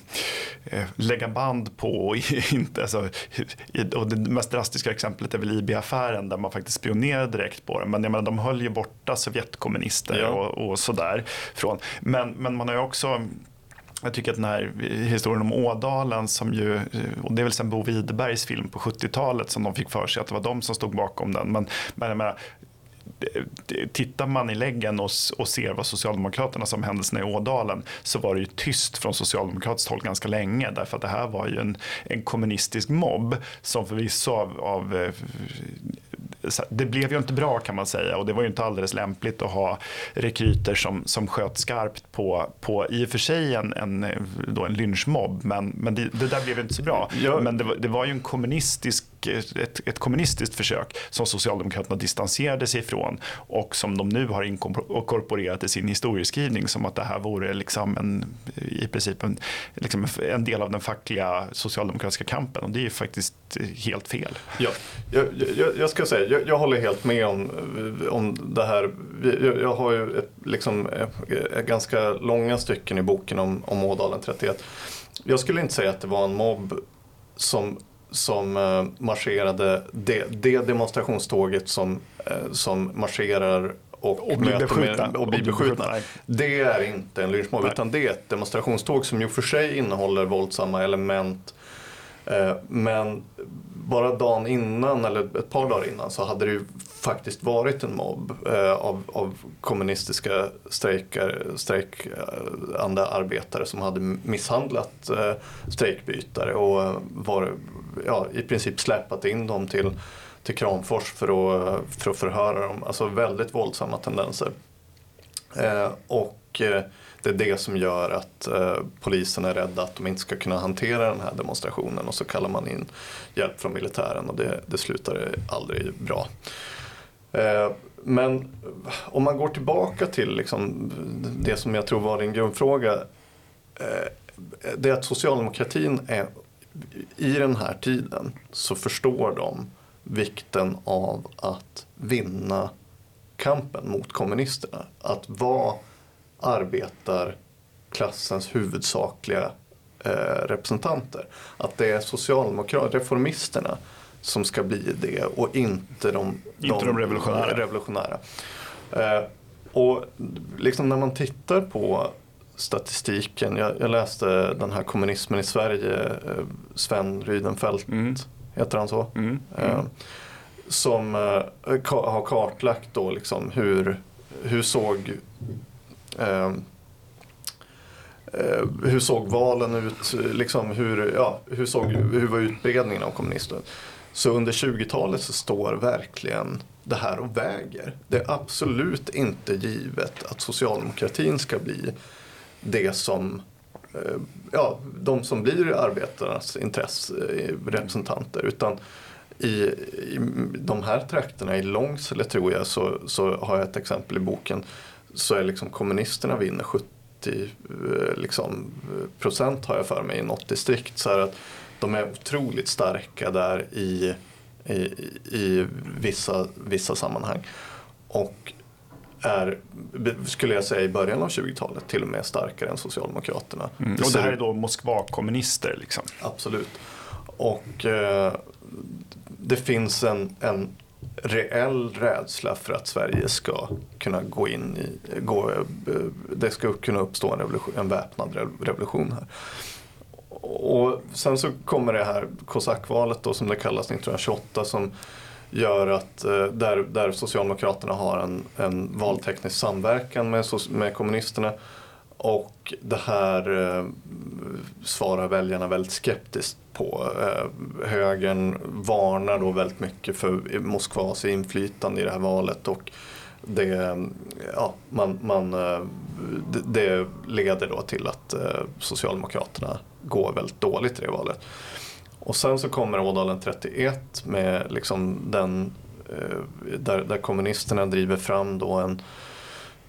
Speaker 2: lägga band på. inte, alltså, och det mest drastiska exemplet är väl IB-affären där man faktiskt spionerade direkt på den. Men jag menar, de höll ju borta Sovjetkommunister ja. och, och sådär. Från. Men, men man har ju också jag tycker att den här historien om Ådalen som ju, och det är väl sen Bo Widerbergs film på 70-talet som de fick för sig att det var de som stod bakom den. Men, men jag menar, tittar man i läggen och, och ser vad Socialdemokraterna som händelserna i Ådalen så var det ju tyst från socialdemokratiskt håll ganska länge därför att det här var ju en, en kommunistisk mobb som förvisso av, av det blev ju inte bra kan man säga. Och det var ju inte alldeles lämpligt att ha rekryter som, som sköt skarpt på, på i och för sig en, en, då en lynchmobb. Men, men det, det där blev ju inte så bra. Men det var, det var ju en kommunistisk ett, ett kommunistiskt försök som Socialdemokraterna distanserade sig ifrån och som de nu har inkorporerat i sin historieskrivning som att det här vore liksom en, i princip en, liksom en del av den fackliga socialdemokratiska kampen och det är ju faktiskt helt fel.
Speaker 1: Ja, jag, jag, jag ska säga, jag, jag, håller helt med om, om det här. Jag, jag har ju ett, liksom, ett, ganska långa stycken i boken om, om Ådalen 31. Jag skulle inte säga att det var en mobb som som eh, marscherade, det, det demonstrationståget som, eh, som marscherar och,
Speaker 2: och blir beskjutna.
Speaker 1: och blir beskjutna. Det är inte en lynchmobb utan det är ett demonstrationståg som och för sig innehåller våldsamma element Eh, men bara dagen innan, eller ett par dagar innan, så hade det ju faktiskt varit en mobb eh, av, av kommunistiska strejkar, strejkande arbetare som hade misshandlat eh, strejkbytare och eh, var, ja, i princip släpat in dem till, till Kramfors för att, eh, för att förhöra dem. Alltså väldigt våldsamma tendenser. Eh, och det det är det som gör att eh, polisen är rädda att de inte ska kunna hantera den här demonstrationen och så kallar man in hjälp från militären och det, det slutar aldrig bra. Eh, men om man går tillbaka till liksom det som jag tror var din grundfråga. Eh, det är att socialdemokratin är i den här tiden så förstår de vikten av att vinna kampen mot kommunisterna. Att vara arbetarklassens huvudsakliga eh, representanter. Att det är socialdemokraterna, reformisterna som ska bli det och inte de,
Speaker 2: inte de revolutionära.
Speaker 1: revolutionära. Eh, och liksom när man tittar på statistiken, jag, jag, läste den här kommunismen i Sverige, eh, Sven Rydenfelt, mm. heter han så? Mm. Mm. Eh, som eh, ka, har kartlagt då liksom hur, hur såg eh, eh, hur såg valen ut? Liksom hur, ja, hur, såg, hur var utbredningen av kommunister? Så under 20-talet så står verkligen det här och väger. Det är absolut inte givet att socialdemokratin ska bli det som eh, ja, de som blir arbetarnas intresserepresentanter. Eh, Utan i, i de här trakterna, i Långsele tror jag, så, så har jag ett exempel i boken, så är liksom kommunisterna vinner 70 eh, liksom, procent har jag för mig i något distrikt. Så att de är otroligt starka där i, i, i vissa, vissa sammanhang. Och är, skulle jag säga i början av 20-talet, till och med starkare än Socialdemokraterna.
Speaker 2: Mm. Och det här är då Moskva-kommunister? Liksom.
Speaker 1: Absolut. Och eh, det finns en, en reell rädsla för att Sverige ska kunna gå in i, gå, eh, det ska kunna uppstå en, revolution, en väpnad revolution här. Och sen så kommer det här kosackvalet då som det kallas 1928 som gör att eh, där, där Socialdemokraterna har en, en valteknisk samverkan med, med kommunisterna och det här eh, svarar väljarna väldigt skeptiskt på. Eh, högern varnar då väldigt mycket för Moskvas inflytande i det här valet och det, ja, man, man, eh, det leder då till att eh, Socialdemokraterna går väldigt dåligt i det valet. Och sen så kommer Ådalen 31 med liksom den, eh, där, där kommunisterna driver fram då en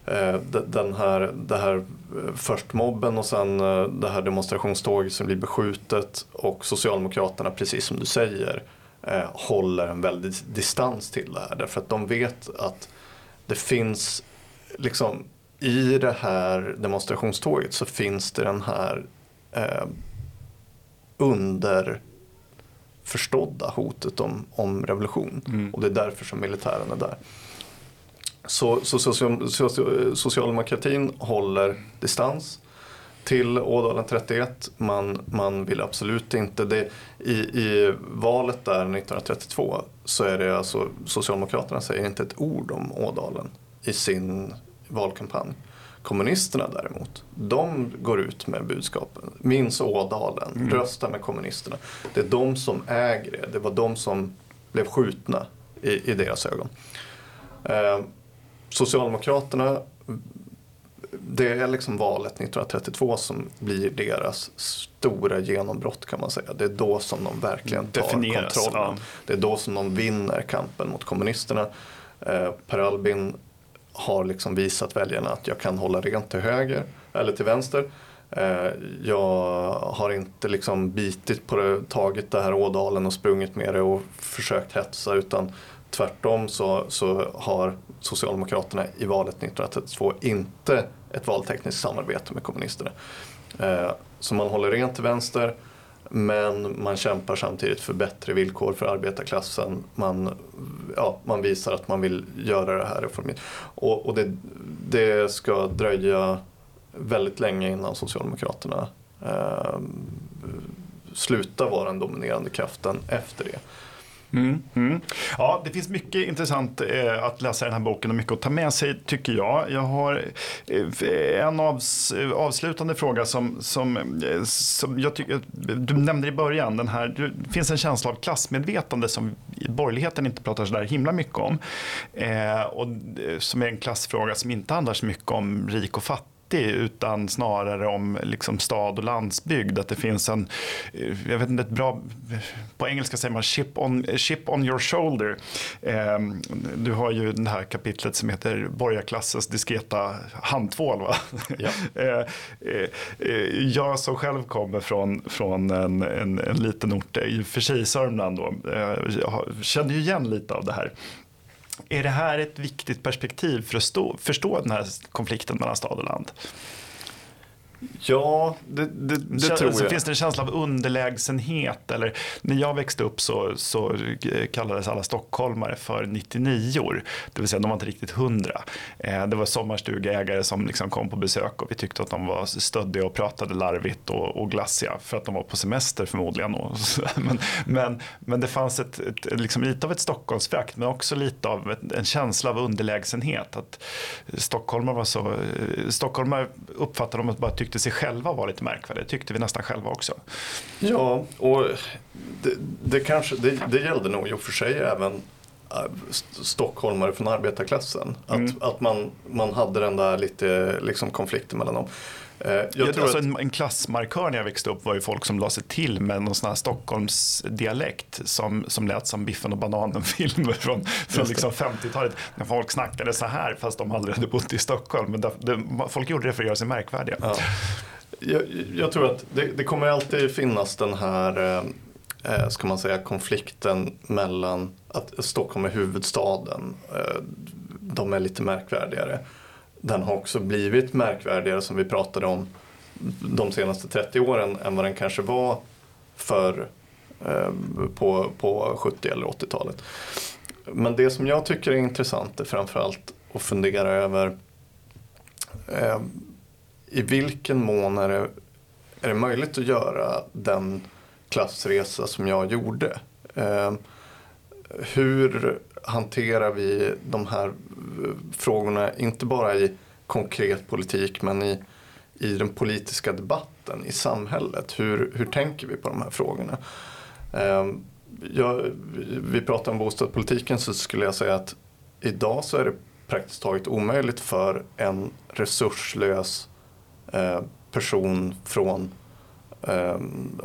Speaker 1: eh, den här, det här eh, först mobben och sen eh, det här demonstrationståget som blir beskjutet och Socialdemokraterna, precis som du säger, håller en väldig distans till det här. Därför att de vet att det finns liksom i det här demonstrationståget så finns det den här eh, underförstådda hotet om, om revolution. Mm. Och det är därför som militären är där. Så, så social, social, socialdemokratin håller distans till Ådalen 31. Man, man vill absolut inte det. I, I valet där 1932 så är det alltså Socialdemokraterna säger inte ett ord om Ådalen i sin valkampanj. Kommunisterna däremot, de går ut med budskapen. Minns Ådalen, mm. rösta med kommunisterna. Det är de som äger det. Det var de som blev skjutna i, i deras ögon. Eh, Socialdemokraterna det är liksom valet 1932 som blir deras stora genombrott kan man säga. Det är då som de verkligen tar Definieras, kontrollen. Ja. Det är då som de vinner kampen mot kommunisterna. Eh, per Albin har liksom visat väljarna att jag kan hålla rent till höger eller till vänster. Eh, jag har inte liksom bitit på det, tagit det här Ådalen och sprungit med det och försökt hetsa utan tvärtom så, så har Socialdemokraterna i valet 1932 inte ett valtekniskt samarbete med kommunisterna. Eh, så man håller rent till vänster men man kämpar samtidigt för bättre villkor för arbetarklassen. Man, ja, man visar att man vill göra det här reformen. Och, och det, det, ska dröja väldigt länge innan Socialdemokraterna eh, slutar vara den dominerande kraften efter det.
Speaker 2: Mm, mm. Ja, det finns mycket intressant eh, att läsa i den här boken och mycket att ta med sig tycker jag. Jag har eh, en avs eh, avslutande fråga som, som, eh, som jag tycker, du nämnde i början, den här, det finns en känsla av klassmedvetande som borgerligheten inte pratar så där himla mycket om. Eh, och eh, som är en klassfråga som inte handlar så mycket om rik och fattig utan snarare om liksom stad och landsbygd. Att det finns en, jag vet inte, ett bra, på engelska säger man chip on, chip on your shoulder. Eh, du har ju det här kapitlet som heter borgarklassens diskreta handtvål. Va? Ja. eh, eh, jag som själv kommer från, från en, en, en liten ort, i och för sig Sörmland, då, eh, känner ju igen lite av det här. Är det här ett viktigt perspektiv för att stå, förstå den här konflikten mellan stad och land?
Speaker 1: Ja, det, det, det tror jag.
Speaker 2: Finns det en känsla av underlägsenhet? Eller, när jag växte upp så, så kallades alla stockholmare för 99 det vill säga de var inte riktigt 100. Eh, det var sommarstugeägare som liksom kom på besök och vi tyckte att de var stöddiga och pratade larvigt och, och glassiga för att de var på semester förmodligen. men, men, men det fanns ett, ett, liksom lite av ett Stockholmsfrakt men också lite av ett, en känsla av underlägsenhet. Att stockholmare var så, stockholmare uppfattade de att bara tyckte sig själva var lite märkvärdiga. Det tyckte vi nästan själva också.
Speaker 1: Ja, och det, det kanske, det, det gällde nog i och för sig även äh, stockholmare från arbetarklassen. Att, mm. att man, man hade den där lite liksom, konflikten mellan dem.
Speaker 2: Eh, jag jag tror alltså att... en, en klassmarkör när jag växte upp var ju folk som la sig till med någon sån här Stockholmsdialekt som, som lät som Biffen och bananen-filmer från, från liksom 50-talet. När folk snackade så här fast de aldrig hade bott i Stockholm. Men det, det, folk gjorde det för att göra sig märkvärdiga. Ja.
Speaker 1: Jag, jag, tror att det, det, kommer alltid finnas den här eh, eh, ska man säga, konflikten mellan att Stockholm är huvudstaden. Eh, de är lite märkvärdigare den har också blivit märkvärdigare som vi pratade om de senaste 30 åren än vad den kanske var för eh, på, på 70 eller 80-talet. Men det som jag tycker är intressant är framförallt att fundera över eh, i vilken mån är det, är det möjligt att göra den klassresa som jag gjorde? Eh, hur hanterar vi de här eh, frågorna, inte bara i konkret politik men i, i den politiska debatten i samhället. Hur, hur tänker vi på de här frågorna? Ehm, jag, vi pratar om bostadspolitiken så skulle jag säga att idag så är det praktiskt taget omöjligt för en resurslös eh, person från eh,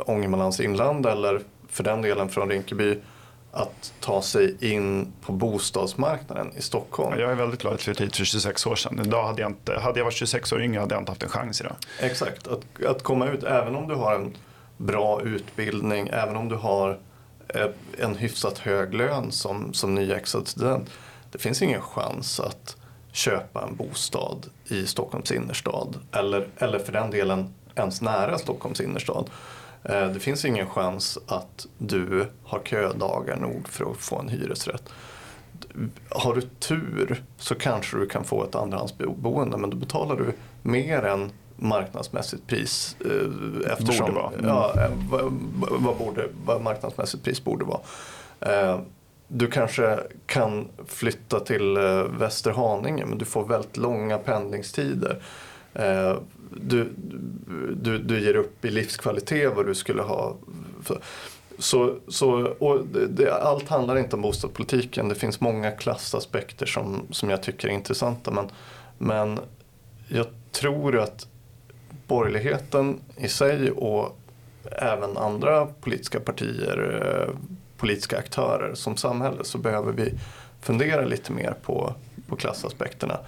Speaker 1: Ångermanlands inland eller för den delen från Rinkeby att ta sig in på bostadsmarknaden i Stockholm.
Speaker 2: Jag är väldigt glad att jag hit för 26 år sedan. Idag hade, jag inte, hade jag varit 26 år yngre hade jag inte haft en chans idag.
Speaker 1: Exakt, att, att komma ut även om du har en bra utbildning, även om du har eh, en hyfsat hög lön som, som nyexad student. Det finns ingen chans att köpa en bostad i Stockholms innerstad eller, eller för den delen ens nära Stockholms innerstad. Eh, det finns ingen chans att du har ködagar nog för att få en hyresrätt. Har du tur så kanske du kan få ett andrahandsboende men då betalar du mer än marknadsmässigt pris.
Speaker 2: Eh, eftersom, borde vara.
Speaker 1: Mm. Ja, eh, vad, vad, borde, vad marknadsmässigt pris borde vara. Du kanske kan flytta till Västerhaninge men du får väldigt långa pendlingstider du, du, du ger upp i livskvalitet vad du skulle ha. Så, så, och det, allt handlar inte om bostadspolitiken. Det finns många klassaspekter som, som jag tycker är intressanta. Men, men jag tror att borgerligheten i sig och även andra politiska partier, eh, politiska aktörer som samhälle så behöver vi fundera lite mer på, på klassaspekterna.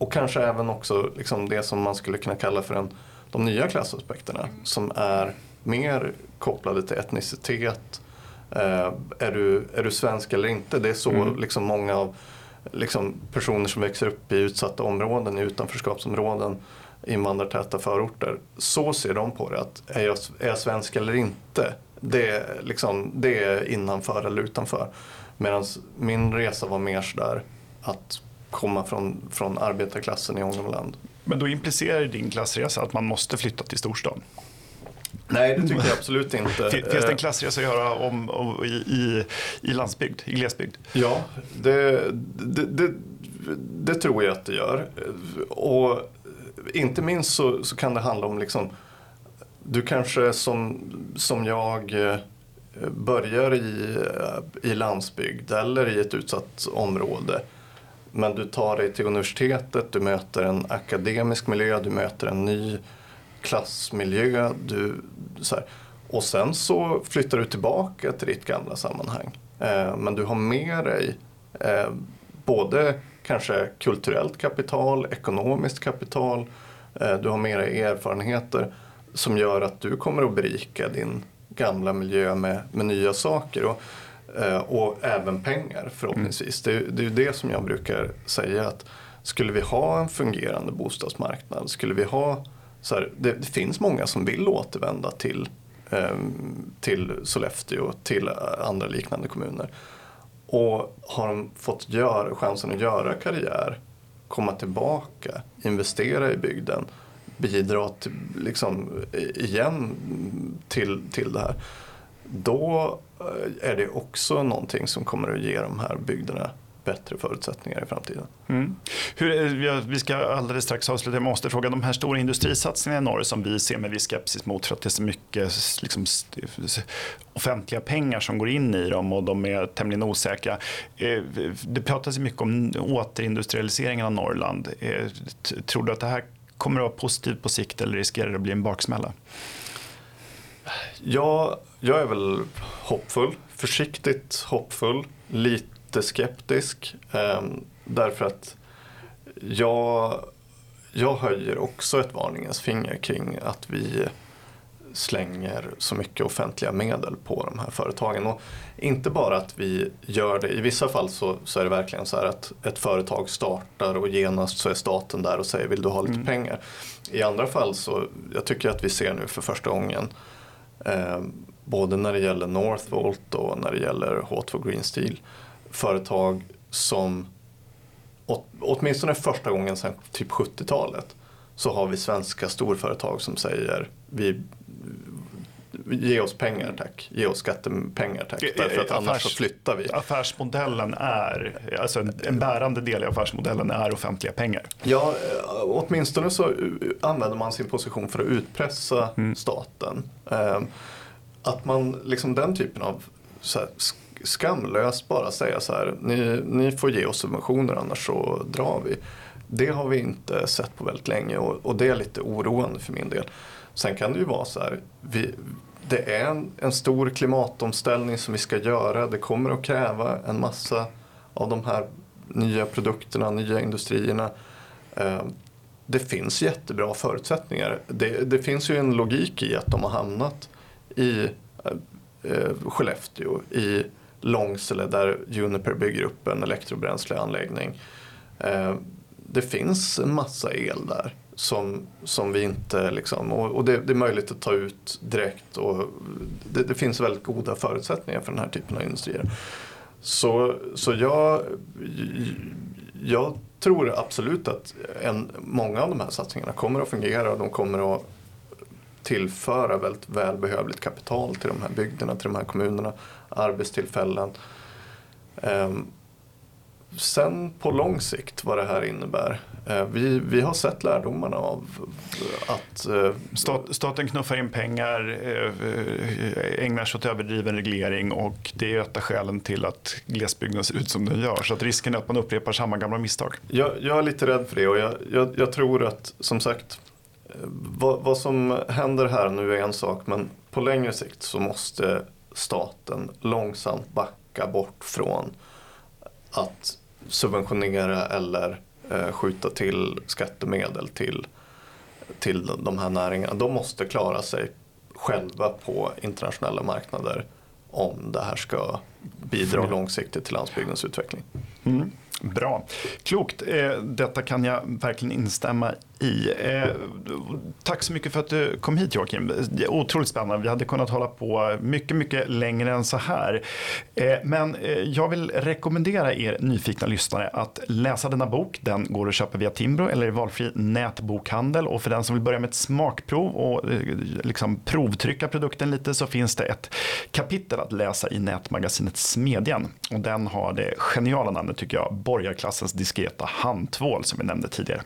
Speaker 1: Och kanske även också liksom det som man skulle kunna kalla för en, de nya klassaspekterna som är mer kopplade till etnicitet. Eh, är, du, är du svensk eller inte? Det är så mm. liksom många av liksom, personer som växer upp i utsatta områden, i utanförskapsområden, invandrartäta förorter. Så ser de på det, att är jag, är jag svensk eller inte? Det är, liksom, det är innanför eller utanför. Medan min resa var mer sådär att komma från, från arbetarklassen i Ångermanland.
Speaker 2: Men då implicerar din klassresa att man måste flytta till storstan?
Speaker 1: Nej, det tycker jag absolut inte.
Speaker 2: Finns det en klassresa att göra om, om, i, i, i landsbygd, i glesbygd?
Speaker 1: Ja, det, det, det, det, tror jag att det gör. Och inte minst så, så kan det handla om liksom, du kanske som, som jag eh, börjar i, i landsbygd eller i ett utsatt område men du tar dig till universitetet, du möter en akademisk miljö, du möter en ny klassmiljö. Du, så här. Och sen så flyttar du tillbaka till ditt gamla sammanhang. Eh, men du har med dig eh, både kanske kulturellt kapital, ekonomiskt kapital, eh, du har med dig erfarenheter som gör att du kommer att berika din gamla miljö med, med nya saker. Och, eh, Eh, och även pengar förhoppningsvis. Mm. Det, det är ju det som jag brukar säga att skulle vi ha en fungerande bostadsmarknad, skulle vi ha så här, det, det, finns många som vill återvända till, eh, till Sollefteå, till eh, andra liknande kommuner. Och har de fått gör, chansen att göra karriär, komma tillbaka, investera i bygden, bidra till, liksom, igen till, till det här. Då är det också någonting som kommer att ge de här bygderna bättre förutsättningar i framtiden. Mm.
Speaker 2: Hur, vi ska alldeles strax avsluta. Jag måste fråga, de här stora industrisatsningarna i norr som vi ser med viss skepsis mot för att det är så mycket liksom, offentliga pengar som går in i dem och de är tämligen osäkra. Eh, det pratas mycket om återindustrialiseringen av Norrland. Eh, tror du att det här kommer att vara positivt på sikt eller riskerar det att bli en baksmälla?
Speaker 1: Ja, jag är väl hoppfull, försiktigt hoppfull, lite jätteskeptisk. Eh, därför att jag, jag höjer också ett varningens finger kring att vi slänger så mycket offentliga medel på de här företagen. Och inte bara att vi gör det, i vissa fall så, så är det verkligen så här att ett företag startar och genast så är staten där och säger vill du ha lite mm. pengar. I andra fall så, jag tycker att vi ser nu för första gången eh, både när det gäller Northvolt och när det gäller H2 Green Steel företag som åtminstone första gången sedan typ 70-talet så har vi svenska storföretag som säger vi Ge oss pengar tack, ge oss skattepengar tack. Därför att annars så flyttar vi.
Speaker 2: Affärsmodellen är, alltså en, en bärande del i affärsmodellen är offentliga pengar.
Speaker 1: Ja, åtminstone så använder man sin position för att utpressa mm. staten. Att man, liksom den typen av här, skamlöst bara säga så här, ni, ni får ge oss subventioner annars så drar vi. Det har vi inte sett på väldigt länge och, och det är lite oroande för min del. Sen kan det ju vara så här, vi, det är en, en, stor klimatomställning som vi ska göra. Det kommer att kräva en massa av de här nya produkterna, nya industrierna. Eh, det finns jättebra förutsättningar. Det, det, finns ju en logik i att de har hamnat i eh, eh, Skellefteå, i Långsele där Juniper bygger upp en elektrobränsleanläggning. Eh, det finns en massa el där som, som vi inte liksom, och, och det, det, är möjligt att ta ut direkt och det, det, finns väldigt goda förutsättningar för den här typen av industrier. Så, så jag, jag tror absolut att en, många av de här satsningarna kommer att fungera och de kommer att tillföra väldigt välbehövligt kapital till de här bygderna, till de här kommunerna, arbetstillfällen. Ehm, sen på lång sikt vad det här innebär. Eh, vi, vi har sett lärdomarna av att... Eh,
Speaker 2: Stat, staten knuffar in pengar, eh, ägnar sig åt överdriven reglering och det är ett av skälen till att glesbygden ser ut som den gör. Så att risken är att man upprepar samma gamla misstag.
Speaker 1: Jag, jag är lite rädd för det och jag, jag, jag tror att som sagt vad, vad, som händer här nu är en sak men på längre sikt så måste staten långsamt backa bort från att subventionera eller eh, skjuta till skattemedel till, till de här näringarna. De måste klara sig själva på internationella marknader om det här ska bidra långsiktigt till landsbygdens utveckling.
Speaker 2: Mm. Bra, klokt. Eh, detta kan jag verkligen instämma i. Eh, tack så mycket för att du kom hit Joakim. Otroligt spännande. Vi hade kunnat hålla på mycket, mycket längre än så här. Eh, men eh, jag vill rekommendera er nyfikna lyssnare att läsa denna bok. Den går att köpa via Timbro eller i valfri nätbokhandel. Och för den som vill börja med ett smakprov och eh, liksom provtrycka produkten lite så finns det ett kapitel att läsa i nätmagasinet Smedjan. Och den har det geniala namnet tycker jag, borgarklassens diskreta handtvål som vi nämnde tidigare.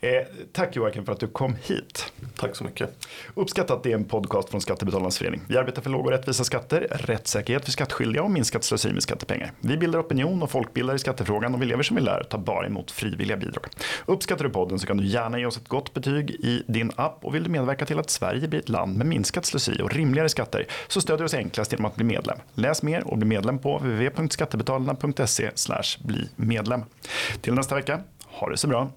Speaker 2: Eh, tack Joakim för att du kom hit.
Speaker 1: Tack så mycket.
Speaker 2: Uppskattat det är en podcast från Skattebetalarnas förening. Vi arbetar för låga och rättvisa skatter, rättssäkerhet för skattskyldiga och minskat slöseri med skattepengar. Vi bildar opinion och folkbildar i skattefrågan och vi lever som vi lär, tar bara emot frivilliga bidrag. Uppskattar du podden så kan du gärna ge oss ett gott betyg i din app och vill du medverka till att Sverige blir ett land med minskat slöseri och rimligare skatter så stödjer du oss enklast genom att bli medlem. Läs mer och bli medlem på www.skattebetalarna.se bli medlem. Till nästa vecka, ha det så bra.